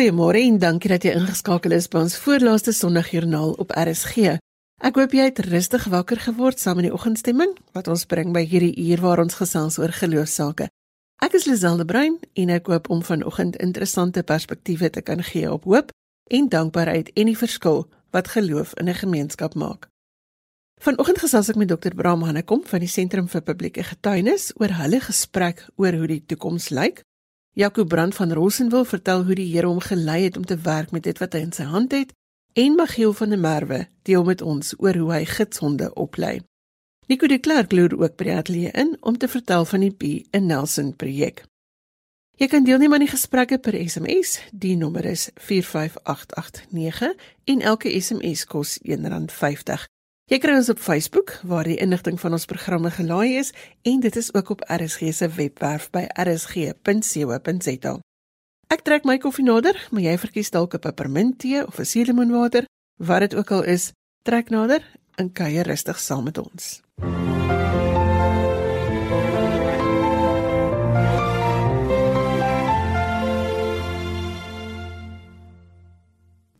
Goeiemôre en dankie dat jy ingeskakel is by ons voorlaaste Sondagjoernaal op RSG. Ek hoop jy het rustig wakker geword saam met die oggendstemming wat ons bring by hierdie uur waar ons gesels oor geloofsake. Ek is Liselde Bruin en ek hoop om vanoggend interessante perspektiewe te kan gee op hoop en dankbaarheid en die verskil wat geloof in 'n gemeenskap maak. Vanoggend gesels ek met Dr. Bram Hannekom van die Sentrum vir Publieke Getuienis oor hulle gesprek oor hoe die toekoms lyk Jaco Brand van Rosenwil vertel hoe die Here hom gelei het om te werk met dit wat hy in sy hand het en Magiel van der Merwe deel met ons oor hoe hy gidshonde oplei. Nico de Klerk loer ook by die ateljee in om te vertel van die B in Nelson projek. Jy kan deelneem aan die gesprekke per SMS. Die nommer is 45889 en elke SMS kos R1.50. Jy kry ons op Facebook waar die inligting van ons programme gelaai is en dit is ook op RSG se webwerf by rsg.co.za. Ek trek my koffie nader, maar jy verkies dalk 'n peppermint tee of 'n suurlemoenwater, wat dit ook al is, trek nader en kuier rustig saam met ons. MUZIEK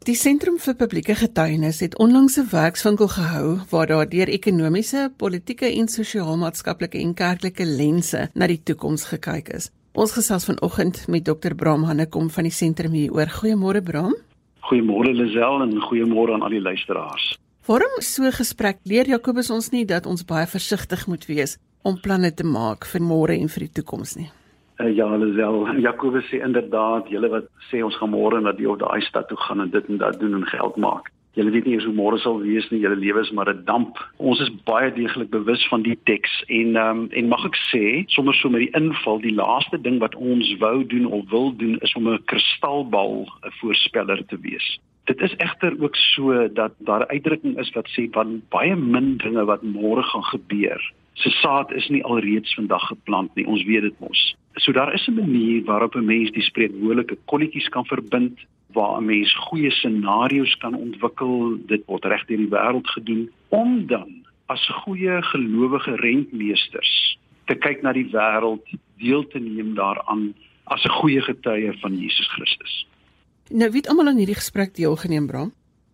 Die Sentrum vir Publieke Getuienis het onlangs 'n werkswinkel gehou waar daar deur ekonomiese, politieke en sosio-maatskaplike en kerklike lense na die toekoms gekyk is. Ons gesels vanoggend met Dr. Bram Hannekom van die sentrum hier oor. Goeiemôre Bram. Goeiemôre Lisel en goeiemôre aan al die luisteraars. Waarom so gesprek leer Jakobus ons nie dat ons baie versigtig moet wees om planne te maak vir môre en vir die toekoms nie? Uh, ja, Lisel, Jakobus sê inderdaad, julle wat sê ons gaan môre na die of daai stad toe gaan en dit en dat doen en geld maak. Julle weet nie eens hoe môre sal wees nie, julle lewe is maar 'n damp. Ons is baie deeglik bewus van die teks en um, en mag ek sê, sommer so met die inval, die laaste ding wat ons wou doen of wil doen is om 'n kristalbal 'n voorspeller te wees. Dit is egter ook so dat daar 'n uitdrukking is wat sê van baie min dinge wat môre gaan gebeur. Se saad is nie alreeds vandag geplant nie. Ons weet dit mos. So daar is 'n manier waarop 'n mens die spreekwoordelike kolletjies kan verbind waar 'n mens goeie scenario's kan ontwikkel. Dit word reg deur die wêreld gedoen om dan as goeie gelowige rentmeesters te kyk na die wêreld, deel te neem daaraan as 'n goeie getuie van Jesus Christus. Nou weet almal aan hierdie gesprek deelgeneem, Bram.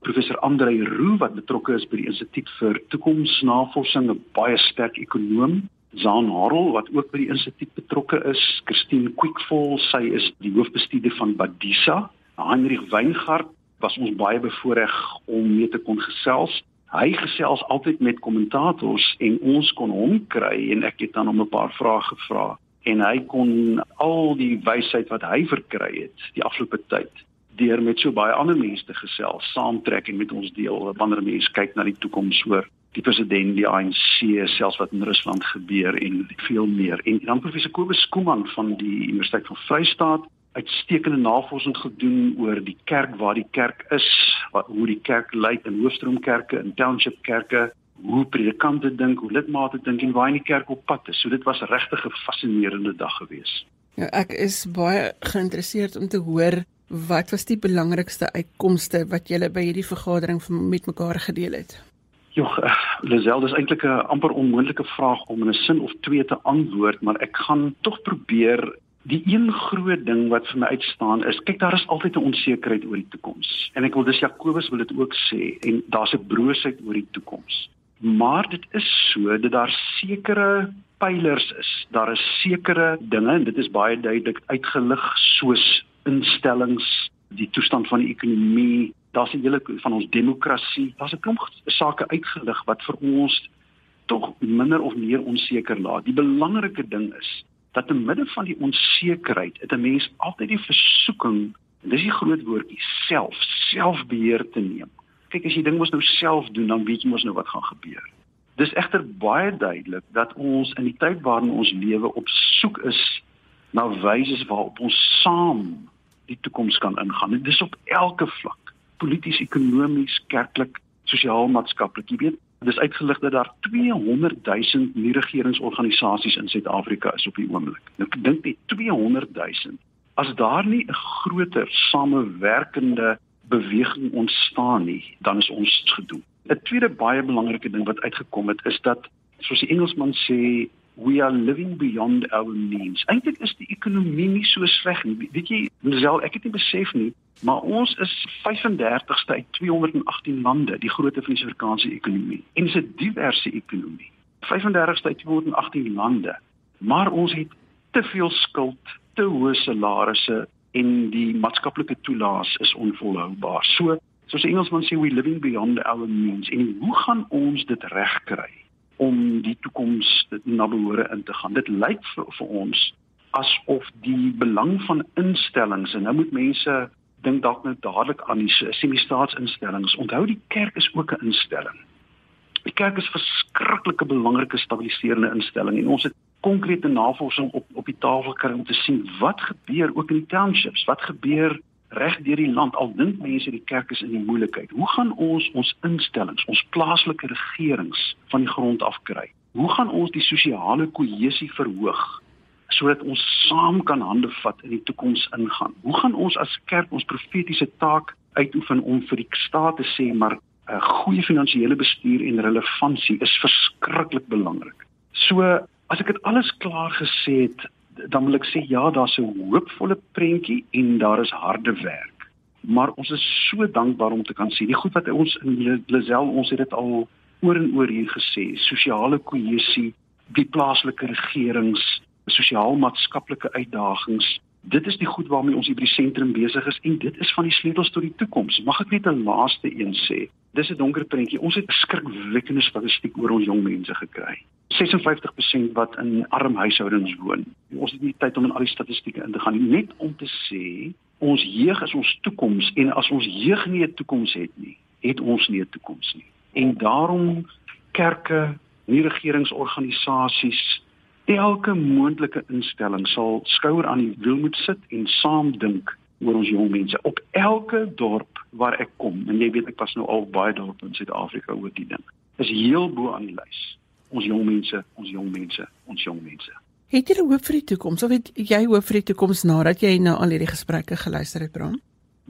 Professor Andre Roo wat betrokke is by die Instituut vir Toekomsnavorsing, 'n baie sterk ekonom, Zaan Harel wat ook by die instituut betrokke is, Christine Quickfall, sy is die hoofbestuurder van Badisa. Heinrich Weingart was ons baie bevoorreg om mee te kon gesels. Hy gesels altyd met kommentators en ons kon hom kry en ek het dan hom 'n paar vrae gevra en hy kon al die wysheid wat hy verkry het die afgelope tyd deur met so baie ander mense te gesels, saamtrek en met ons deel wanneer mense kyk na die toekoms hoor die president die ANC selfs wat in Rusland gebeur en veel meer. En dan professor Kobus Skuman van die Universiteit van Vryheid uitstekende navorsing gedoen oor die kerk waar die kerk is wat hoe die kerk lyk in hoofstroomkerke en township kerke hoe predikante dink hoe lidmate dink en waar in die kerk op pad is. So dit was regtig 'n fascinerende dag geweest. Ja ek is baie geïnteresseerd om te hoor wat was die belangrikste uitkomste wat julle by hierdie vergadering met mekaar gedeel het Jog, uh, Lisel, dis eintlik 'n amper onmoontlike vraag om in 'n sin of twee te antwoord, maar ek gaan tog probeer. Die een groot ding wat vir my uitstaan is, kyk daar is altyd 'n onsekerheid oor die toekoms. En ek wil dis Jakobus wil dit ook sê en daar's 'n broosheid oor die toekoms. Maar dit is so dat daar sekere pylers is. Daar is sekere dinge en dit is baie duidelik uitgelig soos instellings, die toestand van die ekonomie, daar's 'n hele van ons demokrasie. Daar's 'n klomp sake uitgelig wat vir ons tog minder of meer onseker laat. Die belangrike ding is dat te midde van die onsekerheid, het 'n mens altyd die versoeking, en dis die groot woordjie, self, selfbeheer te neem. Kyk, as jy ding mos nou self doen, dan weet jy mos nou wat gaan gebeur. Dis egter baie duidelik dat ons in die tyd waarin ons lewe op soek is na wyse waarop ons saam die toekoms kan ingaan. Dit is op elke vlak polities, ekonomies, kerklik, sosiaal-maatskaplik. Jy weet, dis uitgelig dat daar 200 000 nie-regeringsorganisasies in Suid-Afrika is op die oomblik. Nou ek dink dit 200 000. As daar nie 'n groter samewerkende beweging ontstaan nie, dan is ons gedoen. 'n Tweede baie belangrike ding wat uitgekom het is dat soos die Engelsman sê, we are living beyond our means. Eintlik is die ekonomie nie so sleg nie. Weet jy, Lisel, ek het nie besef nie, maar ons is 35ste uit 218 lande, die grootte van die Suid-Afrikaanse ekonomie. En dit is 'n diverse ekonomie. 35ste uit 218 lande. Maar ons het te veel skuld, te hoë salarisse en die maatskaplike toelaas is onvolhoubaar. So, soos die Engelsman sê, we living beyond our means. En hoe gaan ons dit regkry? Om die toekoms na behoore in te gaan. Dit lyk vir, vir ons asof die belang van instellings en nou moet mense dink dalk nou dadelik aan die semi-staatsinstellings. Onthou die kerk is ook 'n instelling. Die kerk is 'n verskriklike belangrike stabiliserende instelling en ons het konkrete navorsing op op die tafel kry om te sien wat gebeur ook in die townships. Wat gebeur reg deur die land al dink mense die kerk is in die moeilikheid. Hoe gaan ons ons instellings, ons plaaslike regerings van die grond af kry? Hoe gaan ons die sosiale kohesie verhoog sodat ons saam kan hande vat in die toekoms ingaan? Hoe gaan ons as kerk ons profetiese taak uitoefen om vir die staat te sê maar 'n uh, goeie finansiële bestuur en relevantie is verskriklik belangrik. So as ek dit alles klaar gesê het, dan wil ek sê ja, daar's 'n hoopvolle prentjie en daar is harde werk. Maar ons is so dankbaar om te kan sien die goed wat ons in Lazel ons het dit al oor en oor hier gesê, sosiale kohesie, die plaaslike regerings, sosiaal-maatskaplike uitdagings. Dit is die goed waarmee ons hier by die sentrum besig is en dit is van die sleutels tot die toekoms. Mag ek net 'n laaste een sê? Dis 'n donker prentjie. Ons het skrikwekkende statistiek oor ons jong mense gekry. 56% wat in arm huishoudings woon. Ons het nie tyd om in al die statistieke in te gaan nie, net om te sê ons jeug is ons toekoms en as ons jeug nie 'n toekoms het nie, het ons nie 'n toekoms nie. En daarom kerke, nie regeringsorganisasies, elke moontlike instelling sal skouer aan die wiel moet sit en saam dink oor ons jong mense op elke dorp waar ek kom. En jy weet ek was nou al baie dorpe in Suid-Afrika oor die ding. Is heel bo aan die lys ons jong mense, ons jong mense, ons jong mense. Het jy hoop vir die toekoms of het jy hoop vir die toekoms nadat jy na al hierdie gesprekke geluister het, Bram?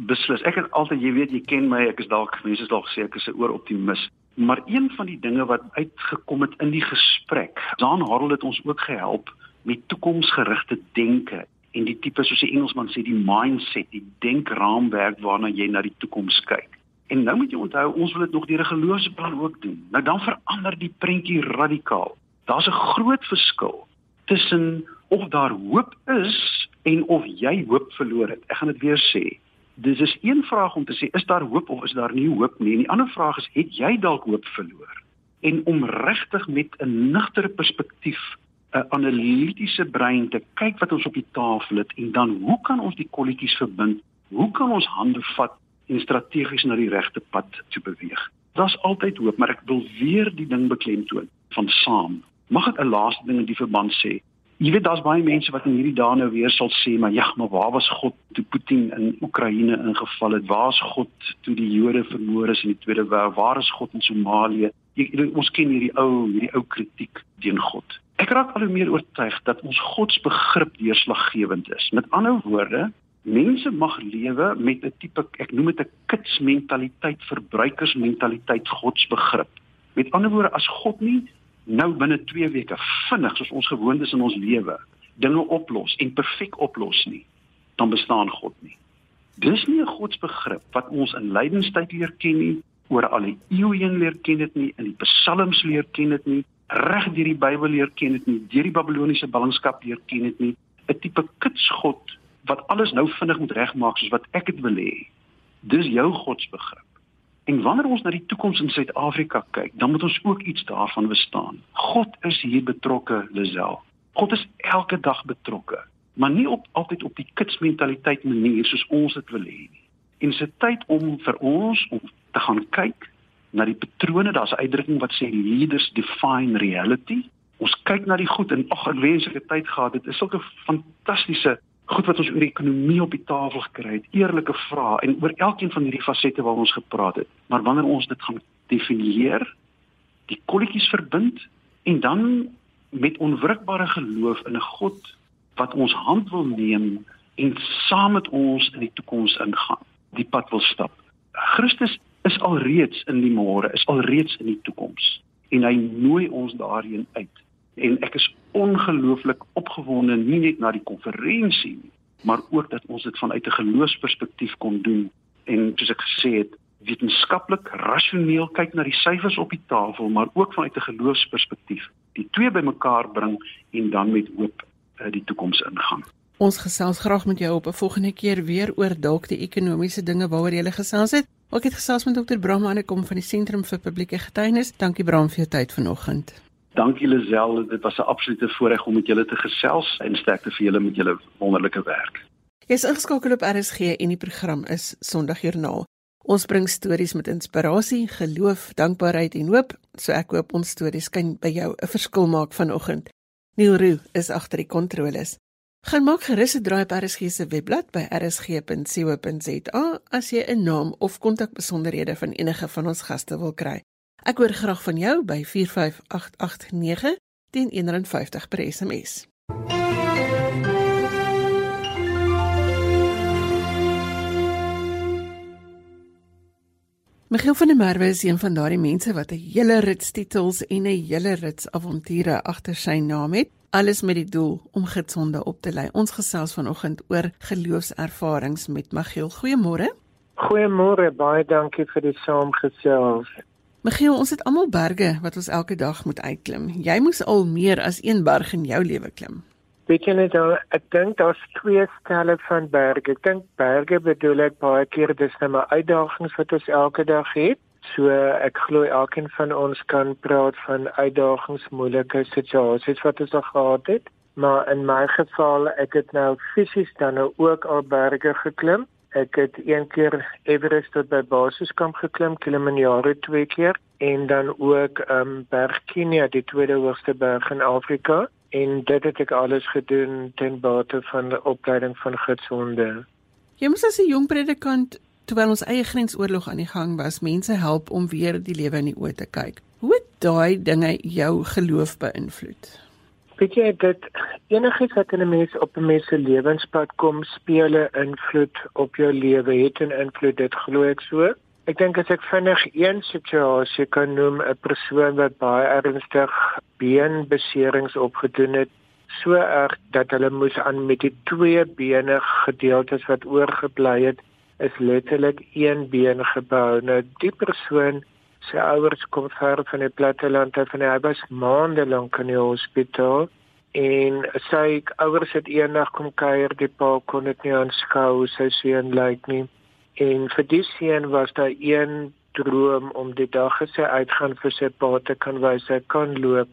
Beslis. Ek het altyd, jy weet, jy ken my, ek is dalk mense is dalk gesê ek is 'n ooroptimis, maar een van die dinge wat uitgekom het in die gesprek, Dan Harold het ons ook gehelp met toekomsgerigte denke en die tipe soos die Engelsman sê die mindset, die denkraamwerk waarna jy na die toekoms kyk. En nou moet jy onthou, ons wil dit nog deur 'n geloofsplan ook doen. Nou dan verander die prentjie radikaal. Daar's 'n groot verskil tussen of daar hoop is en of jy hoop verloor het. Ek gaan dit weer sê. Dis is een vraag om te sê is daar hoop of is daar nie hoop nie. En die ander vraag is het jy dalk hoop verloor? En om regtig met 'n nugtere perspektief 'n analitiese brein te kyk wat ons op die tafel het en dan hoe kan ons die kolletjies verbind? Hoe kan ons hande vat en strategies na die regte pad te beweeg. Daar's altyd hoop, maar ek wil weer die ding beklemtoon van saam. Mag ek 'n laaste ding in die verband sê? Jy weet daar's baie mense wat in hierdie dae nou weer sal sê, maar ja, maar waar was God toe Putin in Oekraïne ingeval het? Waar is God toe die Jode vermoor is in die Tweede Wêreld? Waar is God in Somalië? Jy ons ken hierdie ou, hierdie ou kritiek teen God. Ek raak al hoe meer oortuig dat ons godsbegrip deurslaggewend is. Met ander woorde, mense mag lewe met 'n tipe ek noem dit 'n kitsmentaliteit, verbruikersmentaliteit, godsbegrip. Met ander woorde, as God nie nou binne 2 weke vinnig soos ons gewoond is in ons lewe dinge oplos en perfek oplos nie, dan bestaan God nie. Dis nie 'n godsbegrip wat ons in lydenstyd leer ken nie, oor al die eeue heen leer ken dit nie, in die psalms leer ken dit nie, reg deur die Bybel leer ken dit nie, deur die Babiloniese ballingskap leer ken dit nie, 'n tipe kitsgod wat alles nou vinnig moet regmaak soos wat ek dit wil hê. Dis jou godsbegrip. En wanneer ons na die toekoms in Suid-Afrika kyk, dan moet ons ook iets daarvan verstaan. God is hier betrokke, Lisel. God is elke dag betrokke, maar nie op altyd op die kitsmentaliteit manier soos ons dit wil hê nie. En dit is tyd om vir ons om te gaan kyk na die patrone. Daar's 'n uitdrukking wat sê leaders define reality. Ons kyk na die goed en ag, ek wens ek het tyd gehad. Dit is sulke fantastiese goed wat ons oor die ekonomie op die tafel gekry het, eerlike vrae en oor elkeen van hierdie fasette waar ons gepraat het. Maar wanneer ons dit gaan definieer, die kolletjies verbind en dan met onwrikbare geloof in 'n God wat ons hand wil neem en saam met ons in die toekoms ingaan, die pad wil stap. Christus is alreeds in die môre, is alreeds in die toekoms en hy nooi ons daarheen uit. en ek is ongelooflik opgewonde nie net na die konferensie nie, maar ook dat ons dit vanuit 'n geloofsperspektief kon doen en soos ek gesê het, wetenskaplik rasioneel kyk na die syfers op die tafel, maar ook vanuit 'n geloofsperspektief. Die twee bymekaar bring en dan met hoop uh, die toekoms ingaan. Ons gesels graag met jou op 'n volgende keer weer oor dalk die ekonomiese dinge waaroor jy gesels het. Ek het gesels met Dr. Bram Hanekom van die Sentrum vir Publieke Getuienis. Dankie Bram vir jou tyd vanoggend. Dankie Lisel, dit was 'n absolute voorreg om met julle te gesels en sterkte vir julle met julle wonderlike werk. Jy is ingeskakel op RSG en die program is Sondagjoernaal. Ons bring stories met inspirasie, geloof, dankbaarheid en hoop. So ek hoop ons stories kan by jou 'n verskil maak vanoggend. Neil Roo is agter die kontroles. Gaan maak gerus 'n draai op RSG se webblad by rsg.co.za as jy 'n naam of kontakbesonderhede van enige van ons gaste wil kry. Ek hoor graag van jou by 45889 teen 150 per SMS. Michiel van der Merwe is een van daardie mense wat 'n hele rits titels en 'n hele rits avonture agter sy naam het, alles met die doel om gesonde op te lei. Ons gesels vanoggend oor geloofservarings met Michiel. Goeiemôre. Goeiemôre, baie dankie vir die saamgesels. Michiel, ons het almal berge wat ons elke dag moet uitklim. Jy moes al meer as een berg in jou lewe klim. Weet jy net al, ek dink daar's twee stelle van berge. Ek dink berge bedoel ek baie keer dis net maar uitdagings wat ons elke dag het. So ek glo elkeen van ons kan praat van uitdagings, moeilike situasies wat ons al gehad het. Maar in my geval, ek het nou fisies dan nou ook al berge geklim. Ek het een keer Everest tot by basiskamp geklim, Kilimanjaro twee keer en dan ook ehm um, Berg Kenia, die tweede hoogste berg in Afrika en dit het ek alles gedoen ten bate van die opleiding van gidsonde. Jy moes as 'n jong predikant terwyl ons eie grensoorlog aan die gang was, mense help om weer die lewe in die oë te kyk. Hoe het daai dinge jou geloof beïnvloed? Weet jy dit enigiets wat in 'n mens op 'n mens se lewenspad kom, speel 'n invloed op jou lewe, het 'n invloed, dit glo ek so. Ek dink as ek vinnig een situasie kan noem, 'n persoon wat baie ernstig beenbeserings opgedoen het, so erg dat hulle moes aan met die twee bene gedeeltes wat oorgebly het, is letterlik een been gebou. Nou die persoon se ouers kom ver van die platteland af en hy was maande lank in die hospitaal en sy ouers het eendag kom kuier, die pa kon dit nie aanskou sy seun lyk nie. En vir die seun was daar een droom om die dag as hy uitgaan vir sy pa te kan wys hy kan loop.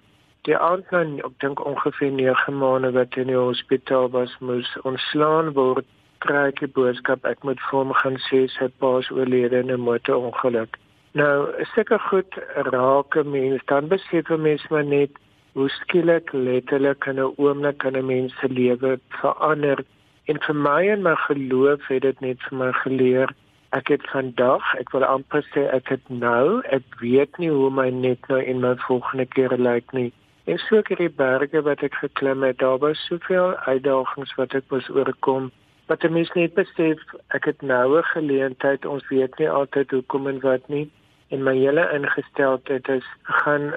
Die aand nou, ek dink ongeveer 9 maande wat hy in die hospitaal was, moes ontslaan word. Kry ek die boodskap ek moet vir hom gaan sê sy pa is oorlede in 'n motorongeluk. Nou, seker goed raak 'n mens dan besef 'n mens maar net hoe skielik letterlik in 'n oomblik in 'n mens se lewe verander En vir my en my geloof het dit net vir my geleer. Ek het vandag, ek wil amper sê ek het nou, ek weet nie hoe my net nou in my volgende keer lyk nie. En so ek die berge wat ek geklim het, daar was soveel uitdagings wat ek moes oorkom. Wat ek mis net besef, ek het nou 'n geleentheid, ons weet nie altyd hoe kom en wat nie. En my hele ingesteldheid is gaan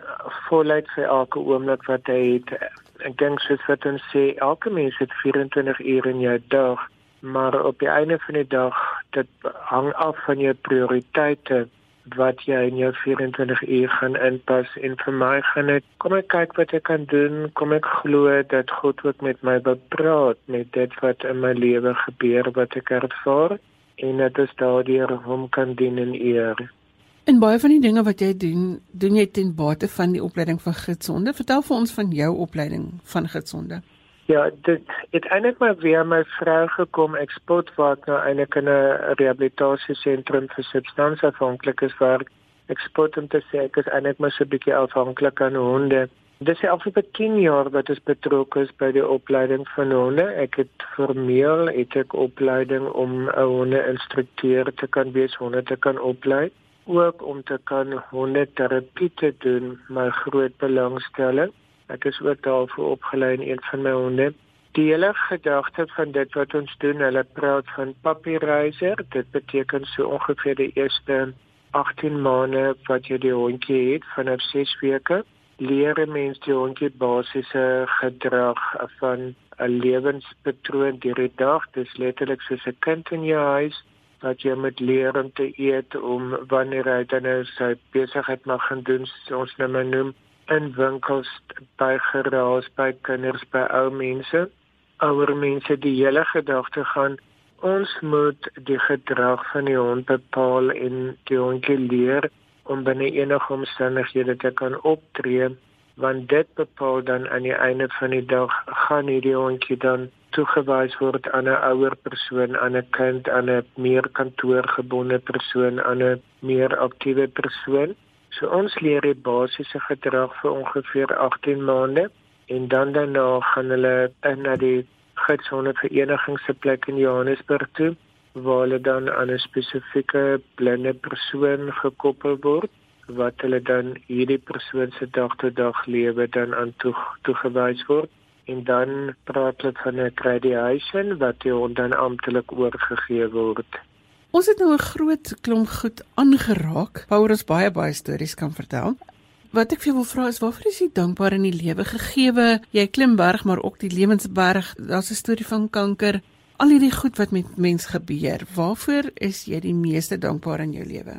voluit vir elke oomblik wat hy het ek dink soos wat ons sê elke mens het 24 ure in jou dag maar op die einde van die dag dit hang af van jou prioriteite wat jy in jou 24 uur gaan inpas en vir my gaan dit kom ek kyk wat ek kan doen kom ek glo dat God ook met my wil praat met dit wat in my lewe gebeur wat ek ervaar en dit is daardeur hom kan dien in eer En baie van die dinge wat jy doen, doen jy ten bate van die opleiding van gidsonde. Vertel vir ons van jou opleiding van gidsonde. Ja, dit het eintlik maar weer my vrou gekom eksport wat nou eintlik in 'n rehabilitasiesentrum vir substansieafhanklikes werk. Eksport om te sê ek is eintlik maar so 'n bietjie afhanklik aan honde. Dis al vir 10 jaar wat ek betrokke is by die opleiding van honde. Ek het formeel het ek opleiding om 'n honde-instrukteur te kan wees, honde te kan oplei ook om te kan hondeterapie te doen, my groot belangstelling. Ek is ook daarvoor opgelei in een van my honde. Die hele gedagte van dit wat ons doen, hulle praat van papierreiser. Dit beteken so ongeveer die eerste 18 maande wat jy die hondjie het vanaf 6 weke leer 'n mens die hondjie basiese gedrag van 'n lewenspatroon deur die dag. Dis letterlik soos 'n kind in jou huis wat jy moet leer om te eet om wanneer hy dan nou sy besigheid mag gaan doen, ons nou maar noem in winkels by geraas by kinders by ou mense. Ouer mense die hele gedagte gaan ons moet die gedrag van die hond bepaal en die hond leer om binne enige omstandighede te kan optree want dit bepaal dan aan die einde van die dag gaan hierdie hondjie dan toegewys word aan 'n ouer persoon, aan 'n kind, aan 'n meer kantoorgebonde persoon, aan 'n meer aktiewe persoon. So ons leer die basiese gedrag vir ongeveer 18 maande en dan daarna gaan hulle in na die gidsonde vereniging se plek in Johannesburg toe waar hulle dan aan 'n spesifieke blinde persoon gekoppel word wat hulle dan hierdie persoon se dag tot dag lewe dan aan toe toegewys word en dan praat hulle van 'n graduation wat hond dan amptelik oorgegee word. Ons het nou 'n groot klomp goed aangeraak waaroor ons baie baie stories kan vertel. Wat ek vir jou wil vra is waarvoor is jy dankbaar in die lewe gegeewe? Jy klim berg maar ook die lewensberg. Daar's 'n storie van kanker. Al hierdie goed wat met mens gebeur, waarvoor is jy die meeste dankbaar in jou lewe?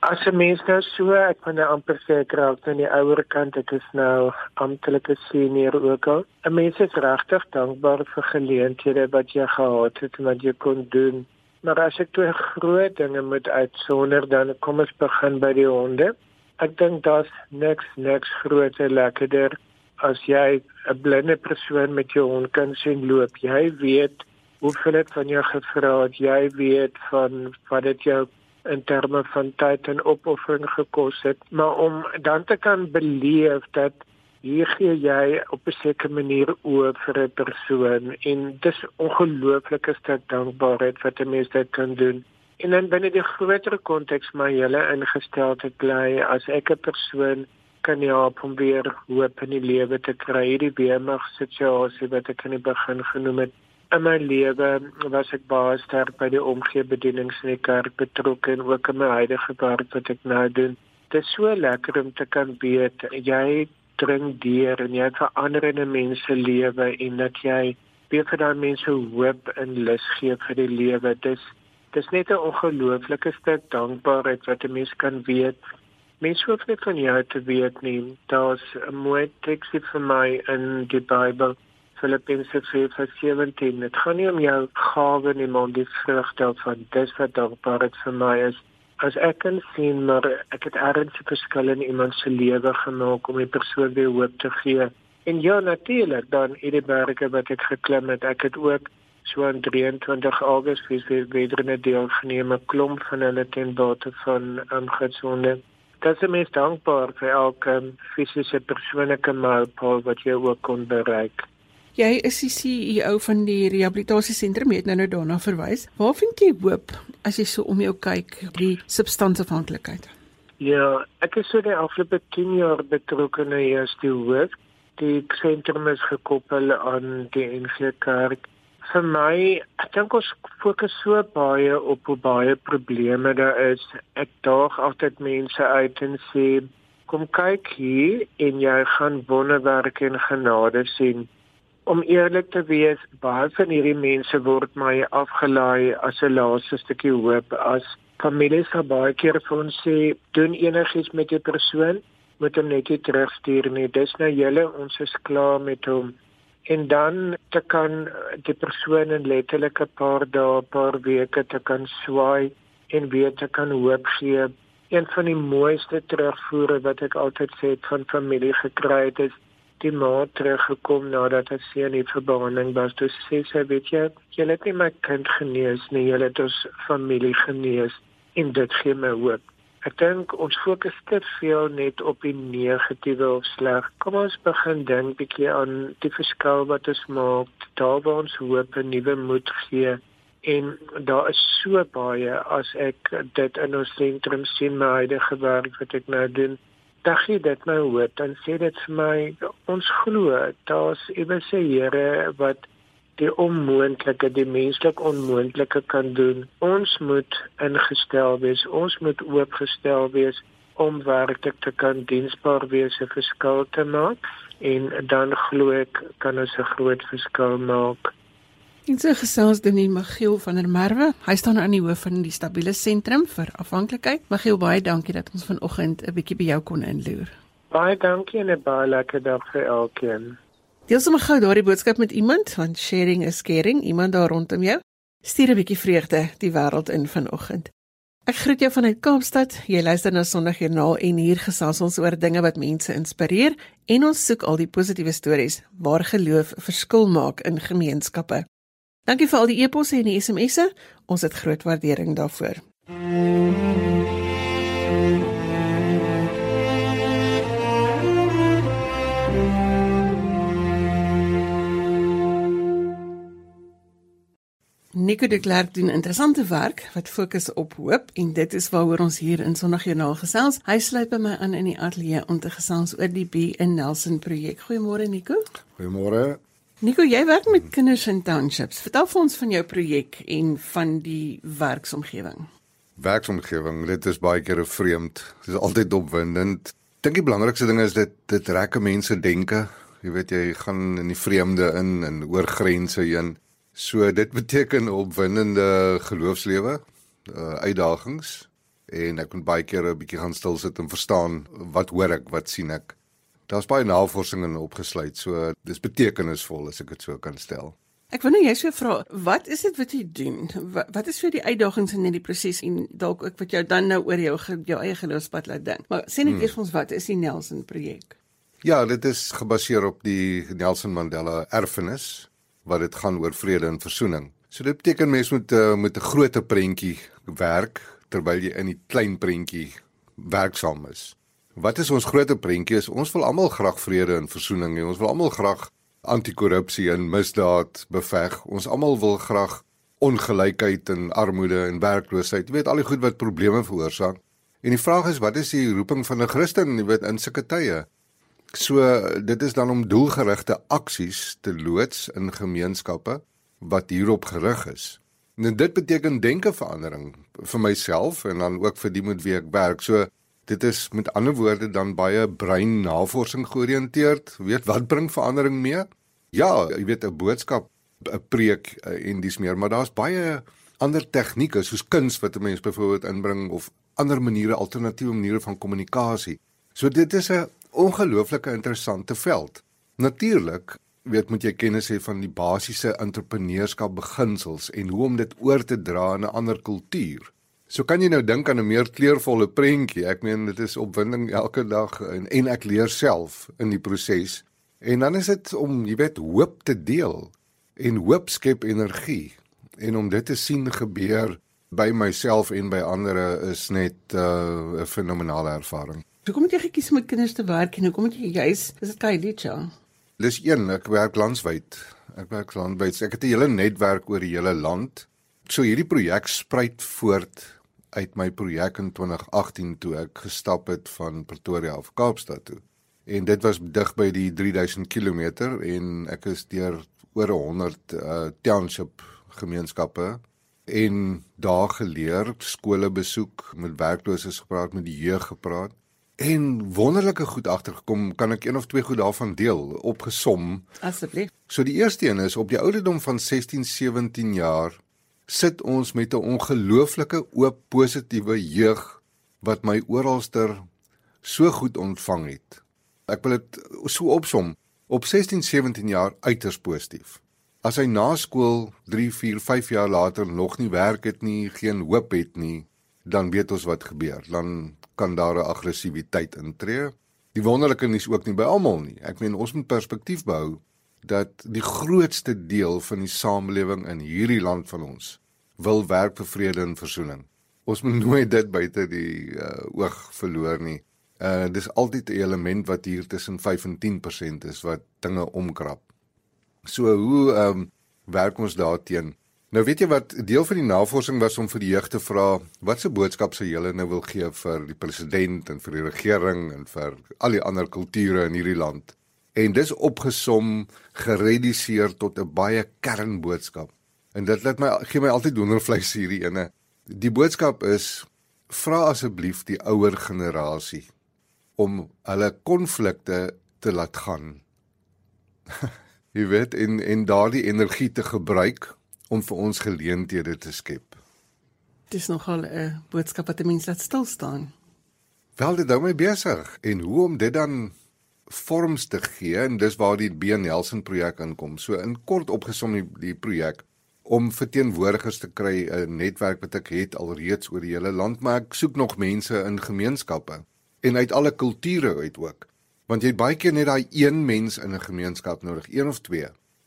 As 'n mens nou so, ek kan nou amper sê ek raak aan die ouer kant, ek is nou amptelike senior ook al. 'n Mens is regtig dankbaar vir geleenthede wat jy gehad het en wat jy kon doen. Maar as ek twee groot dinge moet uitsonder, dan kom ons begin by die honde. Ek dink daar's niks niks groter lekkerder as jy 'n blinde persoon met jou hond kan sien loop. Jy weet hoeveel dit van jou gevra het. Jy weet van wat dit jou in terme van tyd en opoffering gekos het, maar om dan te kan beleef dat hier gee jy op 'n sekere manier oor vir 'n persoon en dis ongelooflike stuk dankbaarheid wat 'n mens dit kan doen. En dan binne die groter konteks maar julle ingesteldheid bly as ek 'n persoon kan help om weer hoop in die lewe te kry. Hierdie weemag situasie wat ek aan die begin genoem het, in my lewe was ek baie sterk by die omgee bedienings in die kerk betrokke en ook in my huidige werk wat ek nou doen. Dit is so lekker om te kan weet jy dring deur en jy verander in 'n mens se lewe en dat jy weer vir daai mense hoop en lus gee vir die lewe. Dis dis net 'n ongelooflike stuk dankbaarheid wat 'n mens kan weet. Mense hoef net van jou te weet nie. Daar's 'n mooi teksie vir my in die Bybel Filippense 4:17. Dit gaan nie om jou gawe nie, maar om die vrug daarvan. Dis wat dankbaarheid vir my is. As ek kan sien maar ek het ergens 'n verskil in iemand se lewe gemaak om 'n persoon weer hoop te gee. En ja, natuurlik, dan in die berge wat ek geklim het, ek het ook so aan 23 Augustus weer weer 'n deel geneem 'n klomp van hulle ten bate van aangesonde. Dit is mens dankbaar vir elke fisiese persoonlike mylpaal wat jy ook kon bereik. Jy is die CEO van die rehabilitasiesentrum, het nou nou daarna verwys. Waar vind jy hoop as jy so om jou kyk, die substansieafhanklikheid? Ja, ek is so die afgelope 10 jaar betrokke na hierdie hoof. Die sentrum is gekoppel aan die NG Kerk. Vir my, ek dink ons fokus so baie op hoe baie probleme daar is. Ek daag altyd mense uit en sê, kom kyk hier en jy gaan wonderwerke en genade sien om eerlik te wees, baie van hierdie mense word maar afgelaai as 'n laaste stukkie hoop. As families sal baie keer vir ons sê doen enigiets met 'n persoon moet hom net terugstuur nie. Dis nou julle ons is klaar met hom. En dan te kan die persoon in letterlik 'n paar dae, paar weke te kan swaai en weer te kan hoop gee. Een van die mooiste terugvoere wat ek altyd sê van familie gekry het is die ma teruggekom nadat hy seun in verbanding was. Toe sê sy, weet jy, jy het nie my kind genees nie, jy het ons familie genees en dit gee my hoop. Ek dink ons fokus te veel net op die negatiewe of sleg. Kom ons begin dink bietjie aan die verskil wat ons maak. Daar waar ons hoop en nuwe moed gee en daar is so baie as ek dit in ons sentrum sien my huidige werk wat ek nou doen dan gee dit my hoop dan sê dit vir my ons glo daar's iewers 'n Here wat die onmoontlike die menslik onmoontlike kan doen ons moet ingestel wees ons moet oopgestel wees om werklik te kan diensbaar wees en verskil te maak en dan glo ek kan ons 'n groot verskil maak. En so gesels Denis Magiel van der Merwe. Hy staan aan die hoof van die Stabiele Sentrum vir Afhanklikheid. Magiel, baie dankie dat ons vanoggend 'n bietjie by jou kon inloer. Baie dankie en 'n baie lekker dag vir elkeen. Deel sommer gou daardie boodskap met iemand, want sharing is caring. Iemand daar rondom jou. Stuur 'n bietjie vreugde die wêreld in vanoggend. Ek groet jou vanuit Kaapstad. Jy luister na Sondagjoernaal en hier gesels ons oor dinge wat mense inspireer en ons soek al die positiewe stories waar geloof verskil maak in gemeenskappe. Dankie vir al die e-posse en die SMS'e. Ons het groot waardering daarvoor. Nico de Klerk doen interessante werk wat fokus op hoop en dit is waaroor ons hier in Sondagjoernaal gesels. Hy sluit by my aan in die ateljee om te gesels oor die B in Nelson projek. Goeiemôre Nico. Goeiemôre. Nico, jy werk met kinders in townships. Vertel vir ons van jou projek en van die werksomgewing. Werksomgewing, dit is baie keer vreemd. Dit is altyd opwindend. Dink die belangrikste ding is dit dit rek mense denke. Jy weet jy gaan in die vreemde in en oor grense heen. So dit beteken opwindende geloofslewe, uh, uitdagings en ek moet baie keer 'n bietjie gaan stil sit en verstaan wat hoor ek, wat sien ek. Daar's baie navorsing in opgesluit, so dis betekenisvol as ek dit so kan stel. Ek wou net jy so vra, wat is dit wat jy doen? Wat, wat is vir die uitdagings in hierdie proses en dalk ook wat jou dan nou oor jou jou eie geloofspad laat dink. Maar sê net hmm. eers ons wat is die Nelson projek? Ja, dit is gebaseer op die Nelson Mandela erfenis wat dit gaan oor vrede en versoening. So dit beteken mense moet uh, met 'n groter prentjie werk terwyl jy in die klein prentjie werksaam is. Wat is ons groot prentjie? Ons wil almal graag vrede en versoening hê. Ons wil almal graag anti-korrupsie en misdaad beveg. Ons almal wil graag ongelykheid en armoede en werkloosheid. Jy weet al die goed wat probleme veroorsaak. En die vraag is wat is die roeping van 'n Christen, jy weet in sulke tye? So dit is dan om doelgerigte aksies te loods in gemeenskappe wat hierop gerig is. En dit beteken denke verandering vir myself en dan ook vir die met wie ek werk. So Dit is met ander woorde dan baie breinnavorsing georiënteerd. Weet wat bring verandering mee? Ja, jy weet 'n boodskap, 'n preek eh, en dis meer, maar daar's baie ander tegnieke soos kuns wat 'n mens byvoorbeeld inbring of ander maniere, alternatiewe maniere van kommunikasie. So dit is 'n ongelooflike interessante veld. Natuurlik weet moet jy kennis hê van die basiese entrepreneurskap beginsels en hoe om dit oor te dra in 'n ander kultuur. So kan jy nou dink aan 'n meer kleurvolle prentjie. Ek meen dit is opwinding elke dag en en ek leer self in die proses. En dan is dit om, jy weet, hoop te deel. En hoop skep energie. En om dit te sien gebeur by myself en by ander is net uh, 'n uh, fenominale ervaring. Hoe kom jy gekies om met kinders te werk en hoe kom jy juis is dit Kailicha? Dis een, ek werk landwyd. Ek werk landwyd. Ek het 'n hele netwerk oor die hele land. So hierdie projek spruit voort uit my projek in 2018 toe ek gestap het van Pretoria af Kaapstad toe. En dit was dig by die 3000 km en ek is deur oor 100 uh, township gemeenskappe en daar geleer, skole besoek, met werklooses gepraat, met die jeug gepraat en wonderlike goed agtergekom, kan ek een of twee goed daarvan deel opgesom. Asseblief. So die eerste een is op die ouderdom van 16, 17 jaar sit ons met 'n ongelooflike oop positiewe jeug wat my oralster so goed ontvang het. Ek wil dit so opsom op 16, 17 jaar uiters positief. As hy na skool 3, 4, 5 jaar later nog nie werk het nie, geen hoop het nie, dan weet ons wat gebeur. Dan kan daar 'n aggressiwiteit intree. Die wonderlike is ook nie by almal nie. Ek meen ons moet perspektief behou dat die grootste deel van die samelewing in hierdie land van ons wil werk vir vrede en versoening. Ons moet nooit dit buite die uh, oog verloor nie. Uh dis altyd 'n element wat hier tussen 5 en 10% is wat dinge omkrap. So hoe ehm um, werk ons daarteen? Nou weet jy wat deel van die navorsing was om vir die jeug te vra wat se boodskap sou julle nou wil gee vir die president en vir die regering en vir al die ander kulture in hierdie land. En dis opgesom gereduseer tot 'n baie kernboodskap. En dit laat my gee my altyd wondervleis hierdie ene. Die boodskap is vra asseblief die ouer generasie om hulle konflikte te laat gaan. Jy weet en en daardie energie te gebruik om vir ons geleenthede te skep. Dis nogal 'n boodskap wat mense laat stil staan. Wel dit hou my besig en hoe om dit dan vorms te gee en dis waar die B Nelson projek inkom. So in kort opgesom die, die projek om verteenwoordigers te kry 'n netwerk wat ek het alreeds oor die hele land, maar ek soek nog mense in gemeenskappe en uit alle kulture uit ook. Want jy het baie keer net daai een mens in 'n gemeenskap nodig, een of twee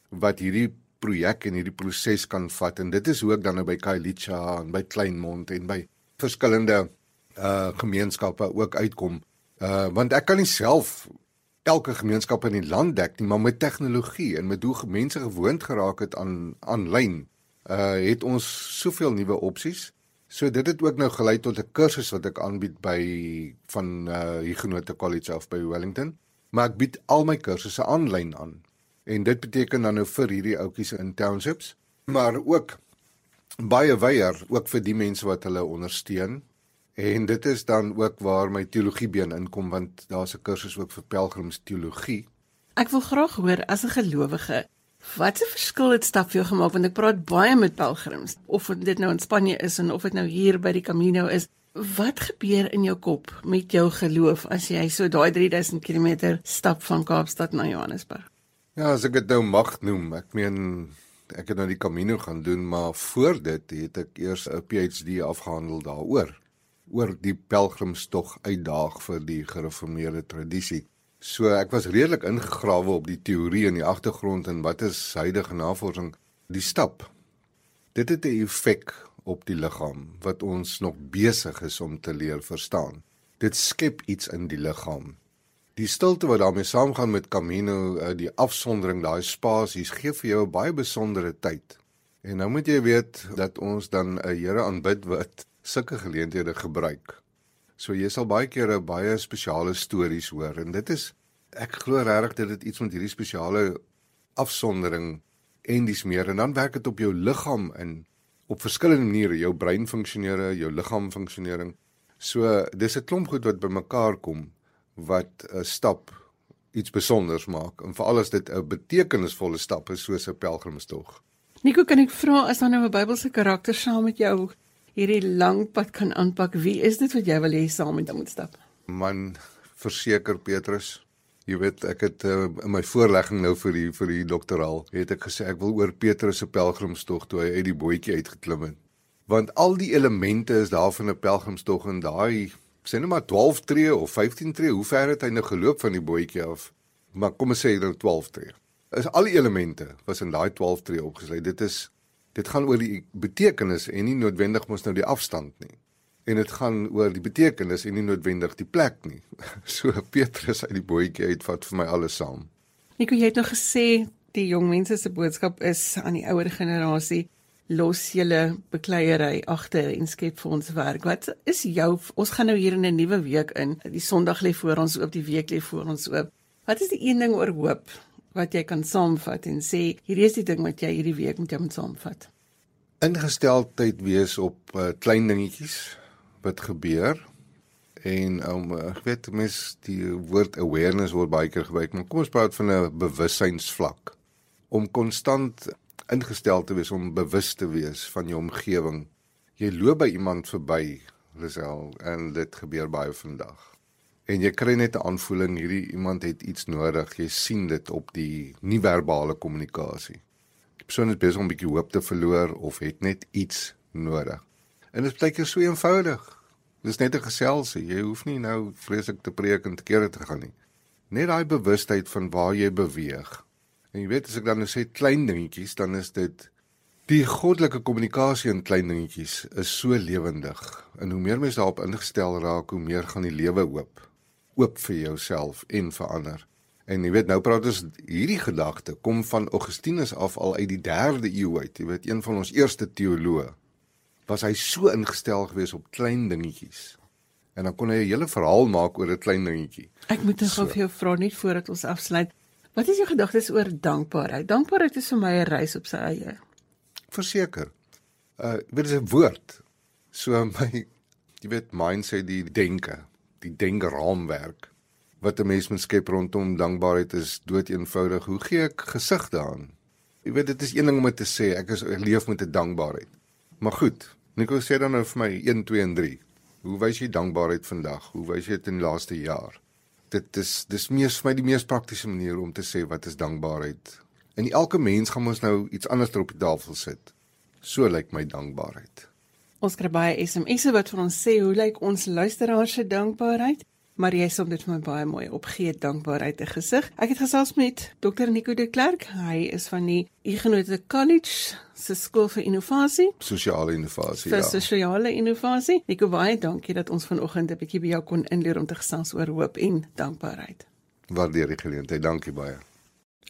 wat hierdie projek en hierdie proses kan vat en dit is hoe ek dan nou by Kailicha en by Kleinmond en by verskillende uh gemeenskappe ook uitkom. Uh want ek kan nie self elke gemeenskap in die land dek nie, maar met tegnologie en met hoe mense gewoond geraak het aan aanlyn, uh het ons soveel nuwe opsies. So dit het ook nou gelei tot 'n kursus wat ek aanbied by van uh Huguenot College of by Wellington, maar ek bied al my kursusse aanlyn aan. En dit beteken dan nou vir hierdie ouetjies in townships, maar ook baie weier ook vir die mense wat hulle ondersteun En dit is dan ook waar my teologiebeen inkom want daar's 'n kursus ook vir pelgrimsteologie. Ek wil graag hoor as 'n gelowige, wat 'n verskil het stap vir jou gemaak want ek praat baie met pelgrims of dit nou in Spanje is en of dit nou hier by die Camino is. Wat gebeur in jou kop met jou geloof as jy so daai 3000 km stap van Kaapstad na Johannesburg? Ja, as ek dit nou mag noem, ek meen ek het nou die Camino gaan doen, maar voor dit het ek eers 'n PhD afgehandel daaroor oor die pelgrimstog uitdaag vir die gereformeerde tradisie. So ek was redelik ingegrawe op die teorie en die agtergrond en wat is huidige navorsing die stap. Dit het 'n effek op die liggaam wat ons nog besig is om te leer verstaan. Dit skep iets in die liggaam. Die stilte wat daarmee saamgaan met Camino, eh, die afsondering, daai spasies gee vir jou 'n baie besondere tyd. En nou moet jy weet dat ons dan 'n Here aanbid wat sulke geleenthede gebruik. So jy sal baie kere baie spesiale stories hoor en dit is ek glo regtig dat dit iets met hierdie spesiale afsondering en dis meer en dan werk dit op jou liggaam in op verskillende maniere, jou brein funksioneer, jou liggaam funksionering. So dis 'n klomp goed wat bymekaar kom wat 'n stap iets spesiaals maak en veral as dit 'n betekenisvolle stap is soos 'n pelgrimstog. Nico, kan ek vra as dan nou 'n Bybelse karakter saam met jou hierdie lang pad kan aanpak. Wie is dit wat jy wil hê saam met hom moet stap? Man, verseker Petrus. Jy weet ek het uh, in my voorlegging nou vir die vir die doktoraal het ek gesê ek wil oor Petrus se pelgrimstog toe hy uit die bootjie uitgeklim het. Want al die elemente is daar van 'n pelgrimstog en daai sê net maar 12 tree of 15 tree, hoe ver het hy nou geloop van die bootjie af? Maar kom ons sê nou 12 tree. Is al die elemente was in daai 12 tree opgesluit. Dit is dit gaan oor die betekenis en nie noodwendig mos nou die afstand nie. En dit gaan oor die betekenis en nie noodwendig die plek nie. So Petrus uit die bootjie uit vat vir my alles saam. Nico, jy het nou gesê die jong mense se boodskap is aan die ouer generasie los julle bekleierery agter en skep vir ons werk. Wat is jou ons gaan nou hier in 'n nuwe week in. Die Sondag lê voor ons oop, die week lê voor ons oop. Wat is die een ding oor hoop wat jy kan saamvat en sê hierdie is die ding wat jy hierdie week met jou moet saamvat. Ingesteldheid wees op uh, klein dingetjies wat gebeur en om um, ek weet mens die woord awareness word baie keer gebruik maar kom ons praat van 'n bewussynsvlak om konstant ingestel te wees om bewus te wees van jou omgewing. Jy loop by iemand verby, Lisel, en dit gebeur baie vandag en jy kry net 'n aanvoeling hierdie iemand het iets nodig. Jy sien dit op die nie-verbale kommunikasie. Die persoon is besig om 'n bietjie hoop te verloor of het net iets nodig. En dit is baie keer so eenvoudig. Dis net 'n geselsie. Jy hoef nie nou vreeslik te preek en te kere te gaan nie. Net daai bewustheid van waar jy beweeg. En jy weet as ek dan nou sê klein dingetjies, dan is dit die goddelike kommunikasie in klein dingetjies is so lewendig. En hoe meer mense daarop ingestel raak, hoe meer gaan die lewe oop oop vir jouself en vir ander. En jy weet nou praat ons hierdie gedagte kom van Augustinus af al uit die 3de eeu uit. Jy weet een van ons eerste teoloë was hy so ingestel gewees op klein dingetjies. En dan kon hy 'n hele verhaal maak oor 'n klein dingetjie. Ek moet nog so. vir jou vra net voordat ons afsluit. Wat is jou gedagtes oor dankbaarheid? Dankbaarheid is vir my 'n reis op sy eie. Verseker. Uh weet jy 'n woord. So my jy weet mindset die denke, die denkraamwerk wat 'n mens moet skep rondom dankbaarheid is dood eenvoudig. Hoe gee ek gesig daaraan? Jy weet dit is een ding om te sê ek is ek leef met 'n dankbaarheid. Maar goed, Nico sê dan nou vir my 1 2 en 3. Hoe wys jy dankbaarheid vandag? Hoe wys jy dit in die laaste jaar? Dit is dis mees vir my die mees praktiese manier om te sê wat is dankbaarheid. En elke mens gaan ons nou iets anders op die tafel sit. So lyk my dankbaarheid. Ons kry baie SMS'e wat vir ons sê hoe lyk ons luisteraars se dankbaarheid? Maar jy som dit vir my baie mooi op gee dankbaarheid te gesig. Ek het gesels met Dr Nico de Klerk. Hy is van die Ignote College se skool vir innovasie, sosiale innovasie. Vir ja. sosiale innovasie. Nico, baie dankie dat ons vanoggend 'n bietjie by jou kon inleer om te gesels oor hoop en dankbaarheid. Waardeer die geleentheid. Dankie baie.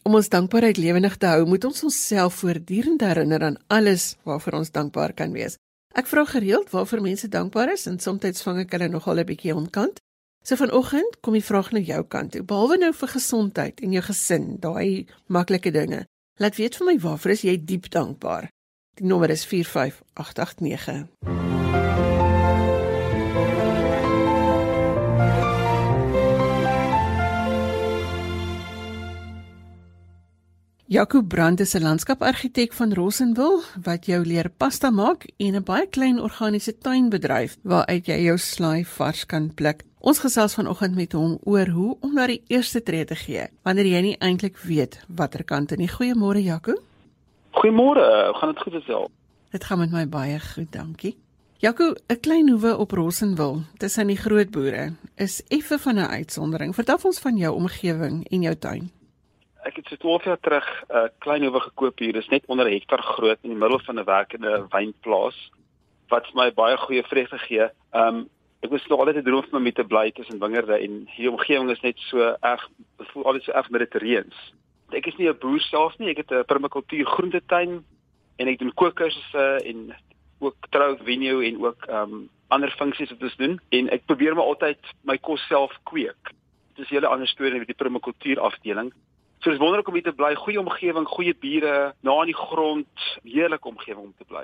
Om ons dankbaarheid lewendig te hou, moet ons onsself voortdurend herinner aan alles waarvoor ons dankbaar kan wees. Ek vra gereeld waarvoor mense dankbaar is en soms vang ek hulle nogal 'n bietjie onkant. So vanoggend kom die vraag na jou kant toe. Behalwe nou vir gesondheid en jou gesin, daai maklike dinge. Laat weet vir my waarvoor is jy diep dankbaar? Die nommer is 45889. Jaco Brand is 'n landskapargitek van Rossenwil wat jou leer pasta maak en 'n baie klein organiese tuinbedryf waaruit jy jou slaai vars kan pluk. Ons gesels vanoggend met hom oor hoe om na die eerste tree te gee wanneer jy nie eintlik weet watter kant in die goeiemôre Jaco. Goeiemôre, gaan dit goed gesel? Dit gaan met my baie goed, dankie. Jaco, 'n klein hoewe op Rossenwil tussen die groot boere is effe van 'n uitsondering. Vertel ons van jou omgewing en jou tuin ek het so 12 jaar terug 'n uh, klein hoewe gekoop hier. Dit is net onder 'n hektaar groot in die middel van 'n werkende wynplaas wat my baie goeie vreugde gee. Um ek was nog altyd 'n droom van my te bly tussen wingerde en hierdie omgewing is net so erg voel altyd so erg mediterreens. Ek is nie 'n boer self nie. Ek het 'n permakultuur groentetuin en ek doen kookkursusse en ook trou vinio en ook um ander funksies wat ons doen en ek probeer my altyd my kos self kweek. Dit is 'n hele ander storie met die permakultuur afdeling. So dis wonderlik om hier te bly, goeie omgewing, goeie bure, na in die grond, heerlike omgewing om te bly.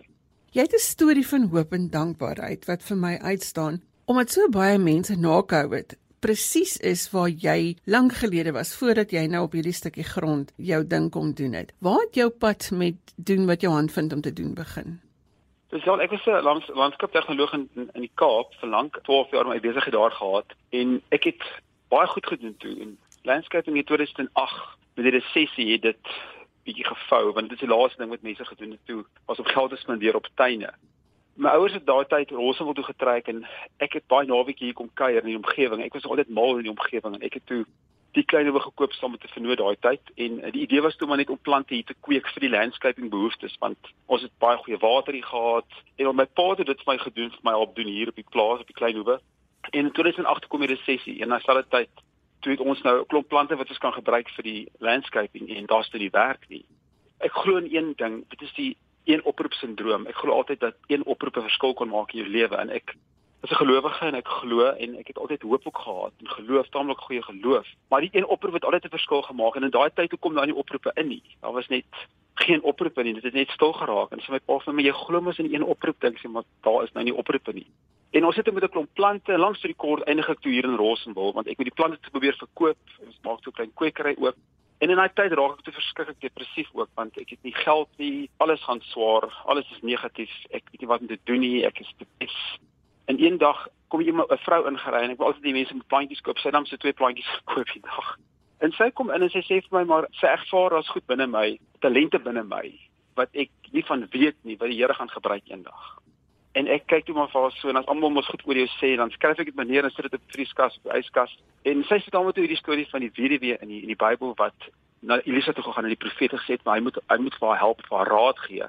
Jy het 'n storie van hoop en dankbaarheid wat vir my uitstaan, omdat so baie mense na COVID presies is waar jy lank gelede was voordat jy nou op hierdie stukkie grond jou ding kom doen het. Waar het jou pad met doen wat jou hand vind om te doen begin? Dis al ek was 'n lands, landskaptegnoloog in, in in die Kaap vir lank 12 jaar my besigheid daar gehad en ek het baie goed gedoen toe en landscaping in 2008 met die resessie het dit bietjie gevou want dit is die laaste ding wat mense gedoen het toe was om geld te spandeer op tuine. My ouers het daai tyd Rossewil toe getrek en ek het baie naweek hier kom kuier in die omgewing. Ek was altyd mal in die omgewing en ek het toe die kleiner gekoop saam met 'n vernoot daai tyd en die idee was toe maar net om plante hier te kweek vir die landscaping behoeftes want ons het baie goeie water hier gehad en my pa het dit vir my gedoen vir my op doen hier op die plaas op die klein hoewe. En in 2008 kom die resessie en na dieselfde tyd toe het ons nou 'n klomp plante wat ons kan gebruik vir die landscaping en daar's toe die werk nie. Ek glo in een ding, dit is die een oproep sindroom. Ek glo altyd dat een oproep 'n verskil kan maak in jou lewe en ek is 'n gelowige en ek glo en ek het altyd hoop ook gehad en geloof, taamlik goeie geloof. Maar die een oproep het altyd 'n verskil gemaak en in daai tyd kom daar nie oproepe in nie. Daar was net geen oproepe nie. Dit het net stil geraak en so my pa vir my jy glo mos in een oproep dink sy maar daar is nou nie oproepe nie. En ons sit met 'n klomp plante langs die kort eindig ek toe hier in Rossenwil want ek moet die plante te probeer verkoop. Ons maak so 'n klein kwekery ook. En in daai tyd raak ek te verskriklik depressief ook want ek het nie geld nie. Alles gaan swaar. Alles is negatief. Ek weet nie wat om te doen nie. Ek is depressief. En een dag kom iemand 'n vrou ingery en ek wou altyd die mense met plantjies koop. Sy nam so twee plantjies gekoop die dag. En sy kom in en sy sê vir my maar sy ervaar as goed binne my, talente binne my wat ek nie van weet nie wat die Here gaan gebruik eendag en ek kyk toe maar vir haar so en as almal mos goed oor jou sê dan skryf ek dit maar neer en sit dit op vrieskas of yskas en sy sê dan met hierdie storie van die weduwee in die in die Bybel wat na Elisa toe gegaan en die profete gesê het maar hy moet hy moet vir haar help vir haar raad gee.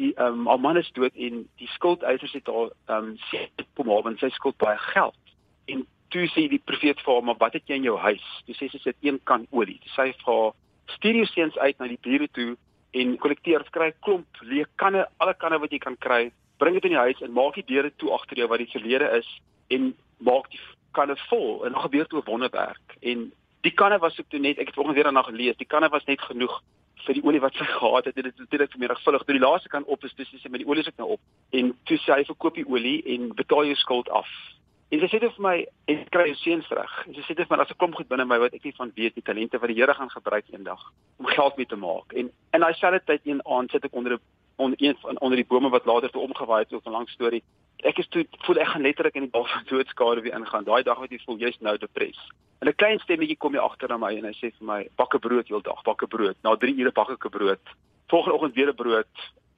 Die ehm um, haar man is dood en die skuldeisers het haar ehm sê kom maar want sy skuld baie geld. En toe sê die profeet vir haar maar wat het jy in jou huis? Toe sê sy sit een kan olie. Toe sê vir haar stuur jou seuns uit na die bure toe en kollekteer kry klomp leë kanne alle kanne wat jy kan kry bring dit in die huis en maak die deure toe agter jou wat die verlede is en maak die kanne vol en dan gebeur toe 'n wonderwerk en die kanne was ook toe net ek het vanoggend weer daarna gelees die kanne was net genoeg vir die olie wat sy gehad het. Dit is natuurlik vermenigvuldig. Toe die laaste kan op is, dis sy met die olie ook nou op. En toe sê hy verkoop die olie en betaal jou skuld af. En sy sê dit vir my en kry jou seuns reg. En sy sê dit vir my as 'n klomp goed binne my wat ek nie van weet die talente wat die Here gaan gebruik eendag om geld mee te maak. En in daai selfde tyd een aand sit ek onder 'n onder een van onder die bome wat later toe omgewaai het, so 'n lang storie. Ek is toe voel ek gaan letterlik in die dal van doodskade weer ingaan. Daai dag wat jy voel jy's nou depres. En 'n klein stemmetjie kom hier agter na my en hy sê vir my: "Bakke brood heeldag, bakke brood." Na 3 ure bak ek brood. Volgende oggend weer 'n brood.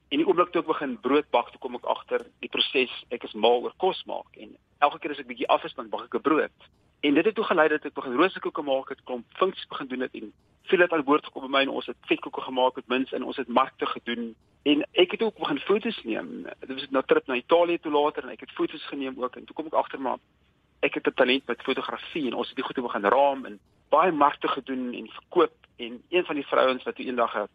En die oomblik toe ek begin brood bak, toe kom ek agter die proses, ek is mal oor kos maak en elke keer as ek bietjie afgespan bak ek 'n brood. En dit het toe gelei dat ek begin roosterkoeke maak het, klomp funksies begin doen het en veel het aan boord gekom by my en ons het vetkoeke gemaak met mins en ons het markte gedoen en ek het ook begin foto's neem. Dit was 'n trip na Italië toe later en ek het foto's geneem ook en toe kom ek agter maar ek het 'n talent met fotografie en ons het die goed begin raam en baie markte gedoen en verkoop en een van die vrouens wat eendag 'n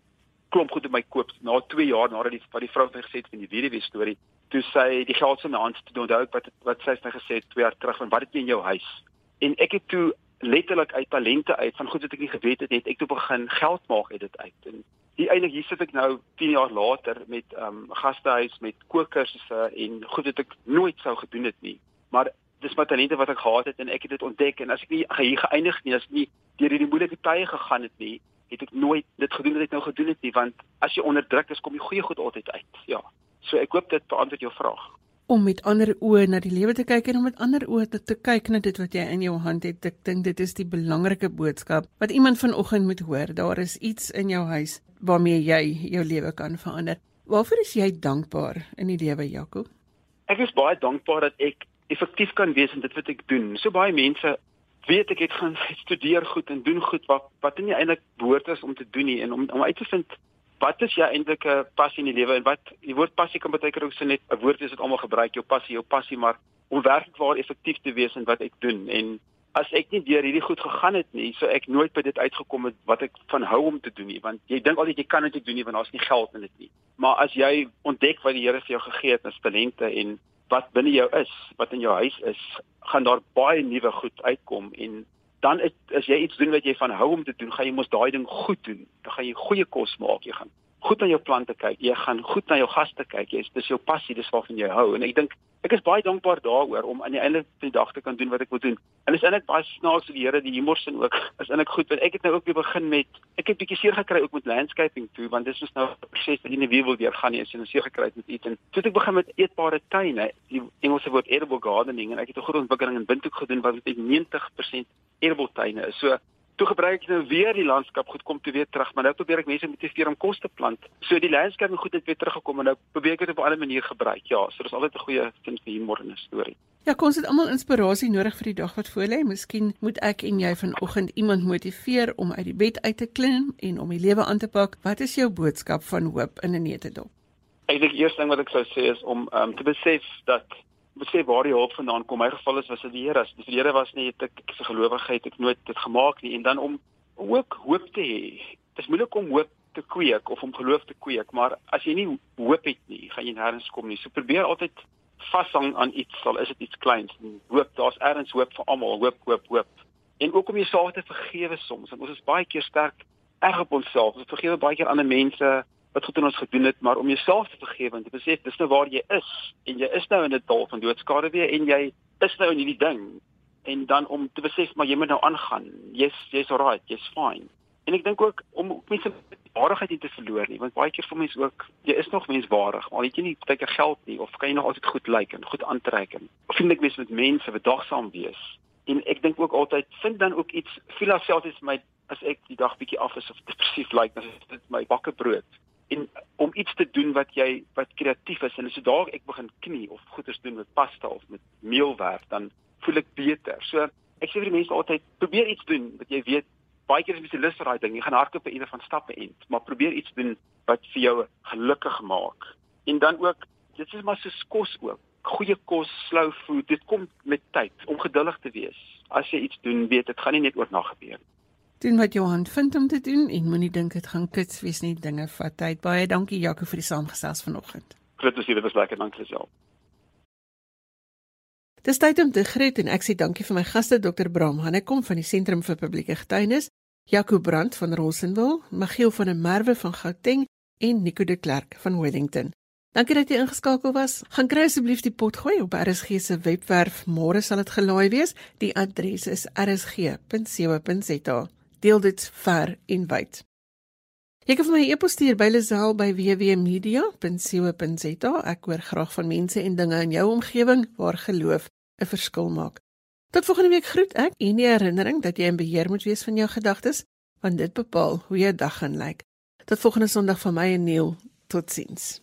klomp goed in my koop na 2 jaar nadat die wat die vrou my gesê het van die weduwee storie toe sy die geld my hand toe onthou wat wat sy het my gesê 2 jaar terug van wat het jy in jou huis en ek het toe letterlik uit talente uit van goed wat ek nie geweet het het ek toe begin geld maak uit dit uit. En die eintlik hier sit ek nou 10 jaar later met um gastehuis met kookkursusse en goed wat ek nooit sou gedoen het nie. Maar dis my talente wat ek gehad het en ek het dit ontdek. En as ek nie hier geëindig nie as ek nie deur hierdie moeilike tye gegaan het nie het ek nooit dit gedoen wat ek nou gedoen het nie. Want as jy onderdruk is kom die goeie goed altyd uit. Ja. So ek hoop dit beantwoord jou vraag om met ander oë na die lewe te kyk en om met ander oë te, te kyk na dit wat jy in jou hand het. Ek dink dit is die belangrike boodskap wat iemand vanoggend moet hoor. Daar is iets in jou huis waarmee jy jou lewe kan verander. Waarvoor is jy dankbaar in die lewe Jaco ek is baie dankbaar dat ek effektief kan wees in dit wat ek doen. So baie mense weet ek het gaan studeer goed en doen goed wat wat nie eintlik behoort is om te doen nie en om om uit te vind wat is jou eintlike passie in die lewe en wat die woord passie kan baie keer ook so net 'n woord is wat almal gebruik jou passie jou passie maar om werklik waar effektief te wees in wat ek doen. En as ek nie deur hierdie goed gegaan het nie sou ek nooit by dit uitgekom het wat ek van hou om te doen nie want jy dink altyd jy kan dit doen nie want daar's nie geld in dit nie. Maar as jy ontdek wat die Here vir jou gegee het as talente en wat binne jou is, wat in jou huis is, gaan daar baie nuwe goed uitkom en dan is, as jy iets doen wat jy van hou om te doen, gaan jy mos daai ding goed doen. Dan gaan jy goeie kos maak, jy gaan goed na jou plante kyk, jy gaan goed na jou gaste kyk. Jy is dis jou passie, dis waarvan jy hou en ek dink ek is baie dankbaar daaroor om aan die einde van die dag te kan doen wat ek wil doen. En dis eintlik baie snaaks vir die Here die humor sin ook. Is eintlik goed want ek het nou ook weer begin met ek het bietjie seer gekry ook met landscaping toe want dis mos nou 'n proses wat jy nie wil weer gaan nie as jy nou seer gekry het met iets en toe ek begin met eetbare tuine, die Engelse woord edible gardening en ek het 'n groot ontwikkeling in Windhoek gedoen wat met 90% edible tuine is. So toe gebruik ek nou weer die landskap goed kom toe weer terug, maar nou probeer ek mense motiveer om kos te plant. So die landskap goed het weer teruggekom en nou probeer ek dit op 'n ander manier gebruik. Ja, so dis altyd 'n goeie sin vir humor in 'n storie. Ja, kos het almal inspirasie nodig vir die dag wat voor lê. Miskien moet ek en jy vanoggend iemand motiveer om uit die bed uit te klim en om die lewe aan te pak. Wat is jou boodskap van hoop in 'n netedop? Ek dink die eerste ding wat ek sou sê is om um, te besef dat besef waar die hulp vandaan kom. My geval is was dit die Here. As die Here was nie, het ek se gelowigheid ek nooit dit gemaak nie en dan om ook hoop te hê. Dit is moeilik om hoop te kweek of om geloof te kweek, maar as jy nie hoop het nie, gaan jy nêrens kom nie. So probeer altyd vashang aan iets, al is dit iets kleins. Hoop, daar's ergens hoop vir almal. Hoop, hoop, hoop. En ook om jouself te vergewe soms. Want ons is baie keer sterk erg op onsself. Ons vergewe baie keer ander mense wat goed in ons gedoen het, maar om jouself te vergewe en te besef dis nou waar jy is en jy is nou in 'n dal van doodskade weer en jy is nou in hierdie ding en dan om te besef maar jy moet nou aangaan. Jy's jy's alright, jy's fine. En ek dink ook om mense waardigheid nie te verloor nie, want baie keer vir mense ook jy is nog menswaardig, maar het jy nie baie keer geld nie of kan jy nog altyd goed lyk en goed aantrek en vriendelik wees met mense, bedagsaam wees. En ek dink ook altyd vind dan ook iets filosofies vir my as ek die dag bietjie af is of depressief lyk, dan is dit my bakke brood en om iets te doen wat jy wat kreatief is en as jy daar ek begin knie of goeders doen met pasta of met meel werk dan voel ek beter. So ek sê vir die mense altyd probeer iets doen wat jy weet baie keer is jy lus vir daai ding. Jy gaan hardloop een van stappe end, maar probeer iets doen wat vir jou gelukkig maak. En dan ook dit is maar so kos ook. Goeie kos, slow food, dit kom met tyd om geduldig te wees. As jy iets doen, weet dit gaan nie net oornag gebeur nie. Doen wat Johan vind om te doen en moenie dink dit gaan kits wees nie. Dinge vat tyd. Baie dankie Jaco vir die saamgesels vanoggend. Groot plesier, dit was lekker. Dankie self. Dis tyd om te groet en ek sê dankie vir my gaste Dr. Bram Hannekom van die Sentrum vir Publieke Getuienis, Jaco Brandt van Rossenwil, Magiel van der Merwe van Gauteng en Nico de Klerk van Wellington. Dankie dat jy ingeskakel was. Gaan kry asseblief die pot gooi op RSG se webwerf. Môre sal dit gelaai wees. Die adres is rsg.co.za. Deel dit ver en wyd. Jy kan vir my e-pos stuur by Lazel by www.media.co.za. Ek hoor graag van mense en dinge in jou omgewing waar geloof 'n verskil maak. Tot volgende week groet ek en die herinnering dat jy in beheer moet wees van jou gedagtes, want dit bepaal hoe jou dag gaan lyk. Tot volgende Sondag van my en Neil. Totsiens.